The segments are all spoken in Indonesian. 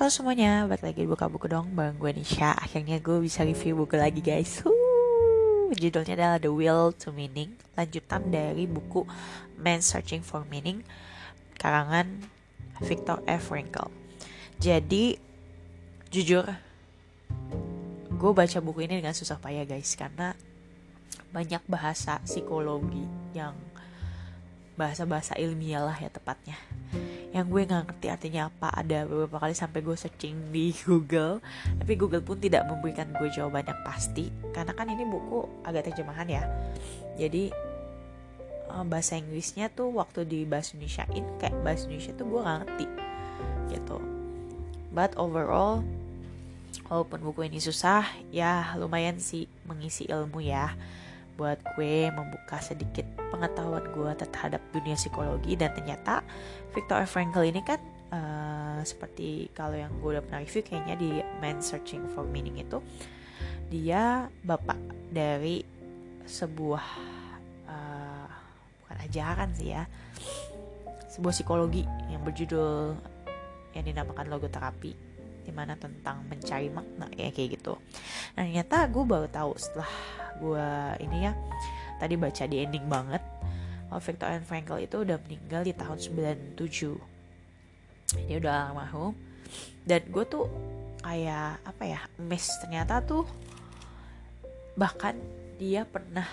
Halo semuanya, balik lagi buka buku dong Bareng gue Nisha Akhirnya gue bisa review buku lagi guys Huuu. Judulnya adalah The Will to Meaning Lanjutan dari buku Man Searching for Meaning Karangan Viktor F. Frankl Jadi Jujur Gue baca buku ini dengan susah payah guys Karena Banyak bahasa psikologi Yang Bahasa-bahasa ilmiah lah ya tepatnya yang gue nggak ngerti artinya apa. Ada beberapa kali sampai gue searching di Google tapi Google pun tidak memberikan gue jawaban yang pasti. Karena kan ini buku agak terjemahan ya. Jadi uh, bahasa Inggrisnya tuh waktu di bahasa Indonesiain kayak bahasa Indonesia tuh gue nggak ngerti gitu. But overall walaupun buku ini susah ya lumayan sih mengisi ilmu ya buat gue membuka sedikit pengetahuan gue terhadap dunia psikologi dan ternyata Viktor Frankl ini kan uh, seperti kalau yang gue udah pernah review kayaknya di Man Searching for Meaning itu dia bapak dari sebuah uh, bukan ajaran sih ya sebuah psikologi yang berjudul yang dinamakan logoterapi di mana tentang mencari makna ya kayak gitu. Nah ternyata gue baru tahu setelah gue ini ya tadi baca di ending banget. Oh, Viktor Frankl itu udah meninggal di tahun 97 dia udah almarhum. Dan gue tuh kayak apa ya miss ternyata tuh bahkan dia pernah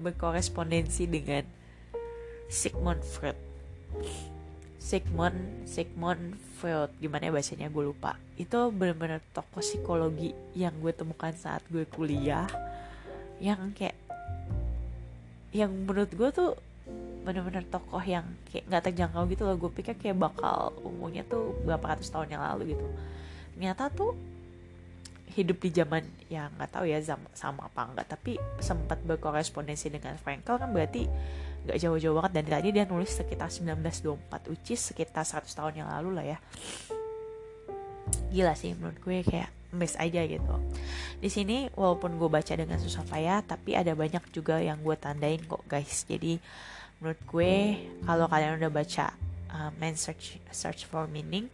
berkorespondensi dengan Sigmund Freud. Sigmund Sigmund Freud gimana ya bahasanya gue lupa. Itu benar-benar tokoh psikologi yang gue temukan saat gue kuliah yang kayak yang menurut gue tuh bener-bener tokoh yang kayak nggak terjangkau gitu loh. Gue pikir kayak bakal umurnya tuh berapa ratus tahun yang lalu gitu. Ternyata tuh hidup di zaman yang nggak tahu ya sama, sama apa enggak tapi sempat berkorespondensi dengan Frankel kan berarti nggak jauh-jauh banget. Dan tadi dia nulis sekitar 1924 ucis sekitar 100 tahun yang lalu lah ya. Gila sih menurut gue kayak miss aja gitu. Di sini walaupun gue baca dengan susah payah tapi ada banyak juga yang gue tandain kok guys. Jadi menurut gue kalau kalian udah baca uh, Man Search Search for Meaning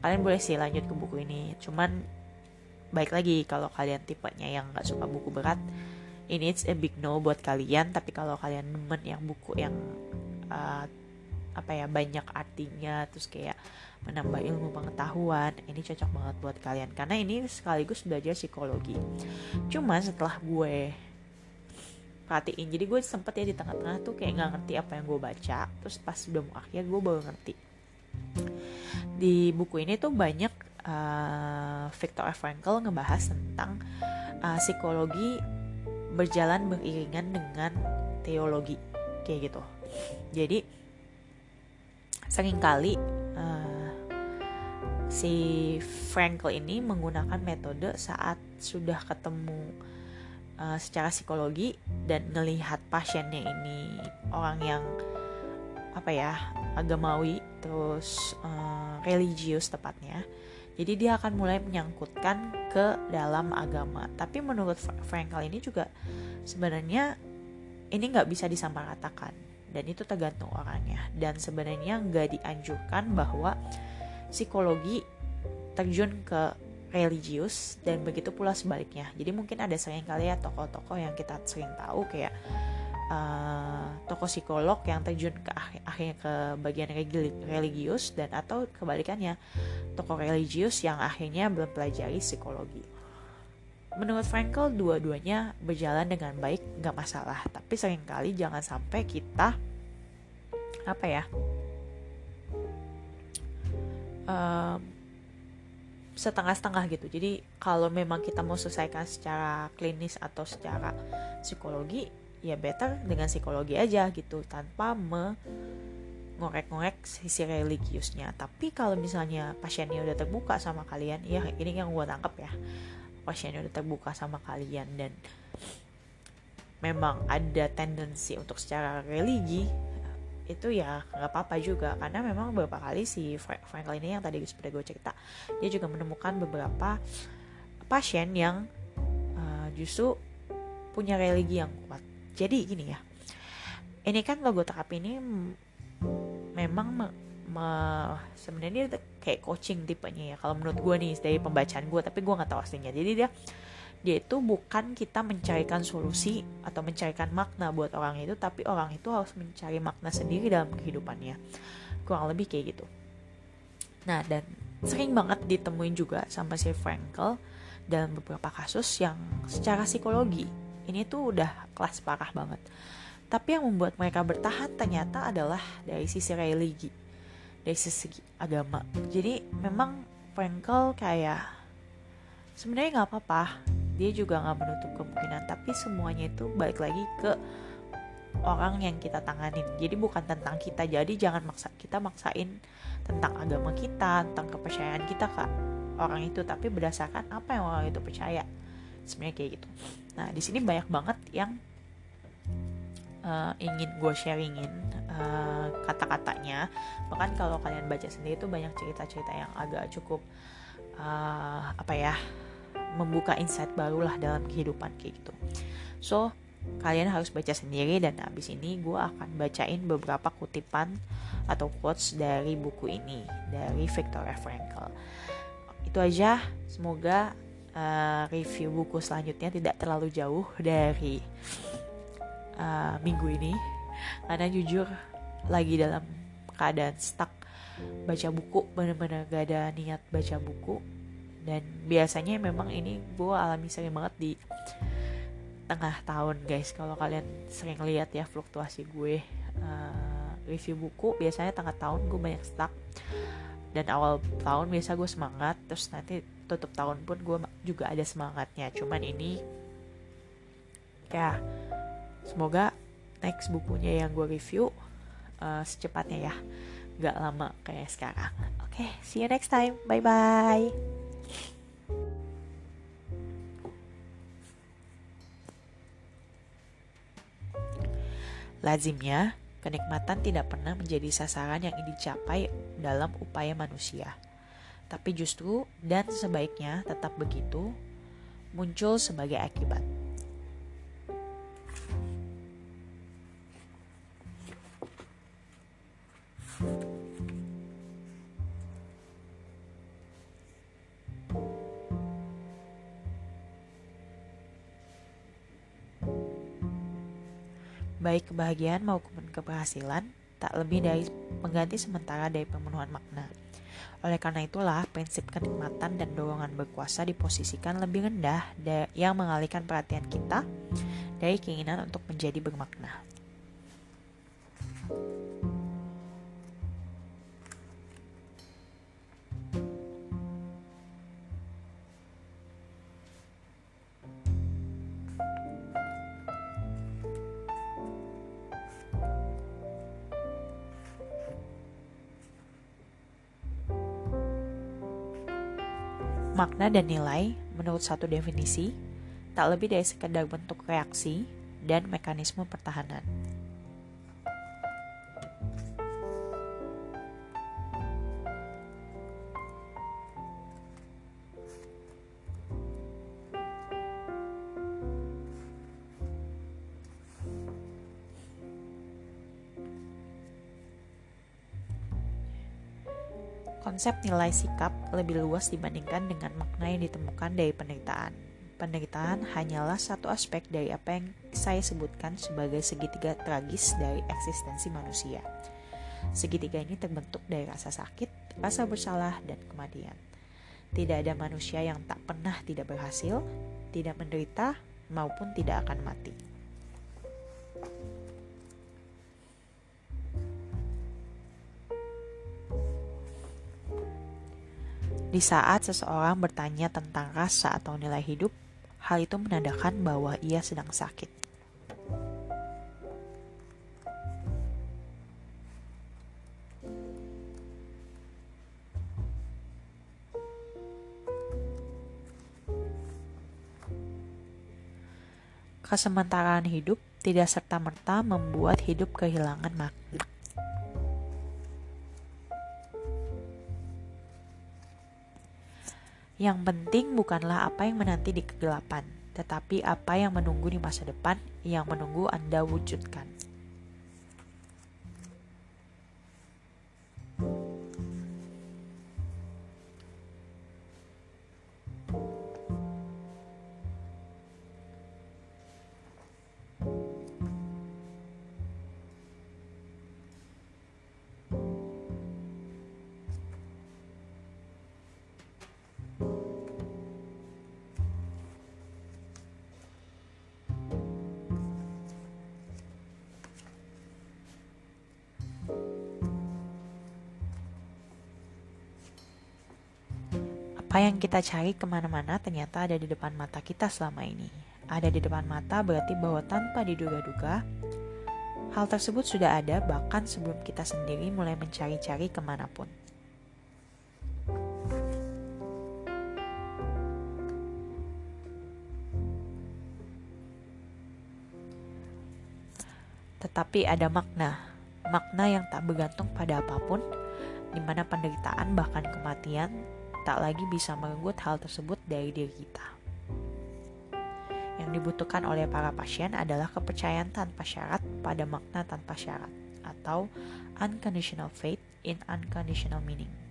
kalian boleh sih lanjut ke buku ini. Cuman baik lagi kalau kalian tipenya yang nggak suka buku berat. Ini it's a big no buat kalian tapi kalau kalian nemen yang buku yang uh, apa ya banyak artinya terus kayak menambah ilmu pengetahuan ini cocok banget buat kalian. Karena ini sekaligus belajar psikologi. Cuman setelah gue perhatiin jadi gue sempet ya di tengah-tengah tuh kayak nggak ngerti apa yang gue baca terus pas udah mau akhir gue baru ngerti. Di buku ini tuh banyak uh, Viktor Frankl ngebahas tentang uh, psikologi berjalan beriringan dengan teologi kayak gitu. Jadi sering kali uh, si Frankl ini menggunakan metode saat sudah ketemu uh, secara psikologi dan melihat pasiennya ini orang yang apa ya agamawi terus uh, religius tepatnya. Jadi dia akan mulai menyangkutkan ke dalam agama. Tapi menurut Frankl ini juga sebenarnya ini nggak bisa disamaratakan dan itu tergantung orangnya dan sebenarnya nggak dianjurkan bahwa psikologi terjun ke religius dan begitu pula sebaliknya jadi mungkin ada sering kali ya tokoh-tokoh yang kita sering tahu kayak uh, tokoh psikolog yang terjun ke akhirnya ke bagian religius dan atau kebalikannya tokoh religius yang akhirnya belum pelajari psikologi. Menurut Frankl, dua-duanya berjalan dengan baik, nggak masalah. Tapi sering kali jangan sampai kita apa ya um, setengah-setengah gitu. Jadi kalau memang kita mau selesaikan secara klinis atau secara psikologi, ya better dengan psikologi aja gitu tanpa me ngorek-ngorek sisi religiusnya tapi kalau misalnya pasiennya udah terbuka sama kalian ya ini yang gue tangkap ya pasiennya udah terbuka sama kalian. Dan memang ada tendensi untuk secara religi itu ya nggak apa-apa juga. Karena memang beberapa kali si Franklin ini yang tadi seperti gue cerita dia juga menemukan beberapa pasien yang uh, justru punya religi yang kuat. Jadi gini ya ini kan logo terapi ini memang me sebenarnya dia kayak coaching tipenya ya. Kalau menurut gue nih dari pembacaan gue tapi gue nggak tahu aslinya. Jadi dia dia itu bukan kita mencarikan solusi atau mencarikan makna buat orang itu tapi orang itu harus mencari makna sendiri dalam kehidupannya. Kurang lebih kayak gitu. Nah dan sering banget ditemuin juga sama si Frankel dalam beberapa kasus yang secara psikologi ini tuh udah kelas parah banget. Tapi yang membuat mereka bertahan ternyata adalah dari sisi religi dari sisi agama. Jadi memang Frankel kayak sebenarnya nggak apa-apa. Dia juga nggak menutup kemungkinan tapi semuanya itu balik lagi ke orang yang kita tanganin. Jadi bukan tentang kita. Jadi jangan maksa kita maksain tentang agama kita tentang kepercayaan kita ke orang itu. Tapi berdasarkan apa yang orang itu percaya. Sebenarnya kayak gitu. Nah di sini banyak banget yang uh, ingin gue sharingin uh, kata-katanya. Bahkan kalau kalian baca sendiri itu banyak cerita-cerita yang agak cukup uh, apa ya membuka insight barulah dalam kehidupan kayak gitu. So kalian harus baca sendiri dan abis ini gue akan bacain beberapa kutipan atau quotes dari buku ini dari Viktor Frankl. Itu aja. Semoga uh, review buku selanjutnya tidak terlalu jauh dari uh, minggu ini karena jujur lagi dalam keadaan stuck baca buku bener-bener gak ada niat baca buku. Dan biasanya memang ini gue alami sering banget di tengah tahun guys. Kalau kalian sering lihat ya fluktuasi gue uh, review buku biasanya tengah tahun gue banyak stuck. Dan awal tahun biasa gue semangat terus nanti tutup tahun pun gue juga ada semangatnya. Cuman ini ya semoga next bukunya yang gue review uh, secepatnya ya gak lama kayak sekarang oke okay, see you next time bye bye Lazimnya, kenikmatan tidak pernah menjadi sasaran yang dicapai dalam upaya manusia. Tapi justru dan sebaiknya tetap begitu muncul sebagai akibat. Baik kebahagiaan maupun keberhasilan, tak lebih dari mengganti sementara dari pemenuhan makna. Oleh karena itulah, prinsip kenikmatan dan dorongan berkuasa diposisikan lebih rendah yang mengalihkan perhatian kita dari keinginan untuk menjadi bermakna. Makna dan nilai, menurut satu definisi, tak lebih dari sekedar bentuk reaksi dan mekanisme pertahanan. Konsep nilai sikap lebih luas dibandingkan dengan makna yang ditemukan dari penderitaan. Penderitaan hanyalah satu aspek dari apa yang saya sebutkan sebagai segitiga tragis dari eksistensi manusia. Segitiga ini terbentuk dari rasa sakit, rasa bersalah, dan kematian. Tidak ada manusia yang tak pernah tidak berhasil, tidak menderita, maupun tidak akan mati. Di saat seseorang bertanya tentang rasa atau nilai hidup, hal itu menandakan bahwa ia sedang sakit. Kesementaraan hidup tidak serta-merta membuat hidup kehilangan makna. Yang penting bukanlah apa yang menanti di kegelapan, tetapi apa yang menunggu di masa depan yang menunggu Anda wujudkan. Apa yang kita cari ke mana-mana ternyata ada di depan mata kita selama ini. Ada di depan mata berarti bahwa tanpa diduga-duga, hal tersebut sudah ada bahkan sebelum kita sendiri mulai mencari-cari ke mana pun. Tetapi ada makna, makna yang tak bergantung pada apa pun, di mana penderitaan bahkan kematian tak lagi bisa merenggut hal tersebut dari diri kita. Yang dibutuhkan oleh para pasien adalah kepercayaan tanpa syarat pada makna tanpa syarat atau unconditional faith in unconditional meaning.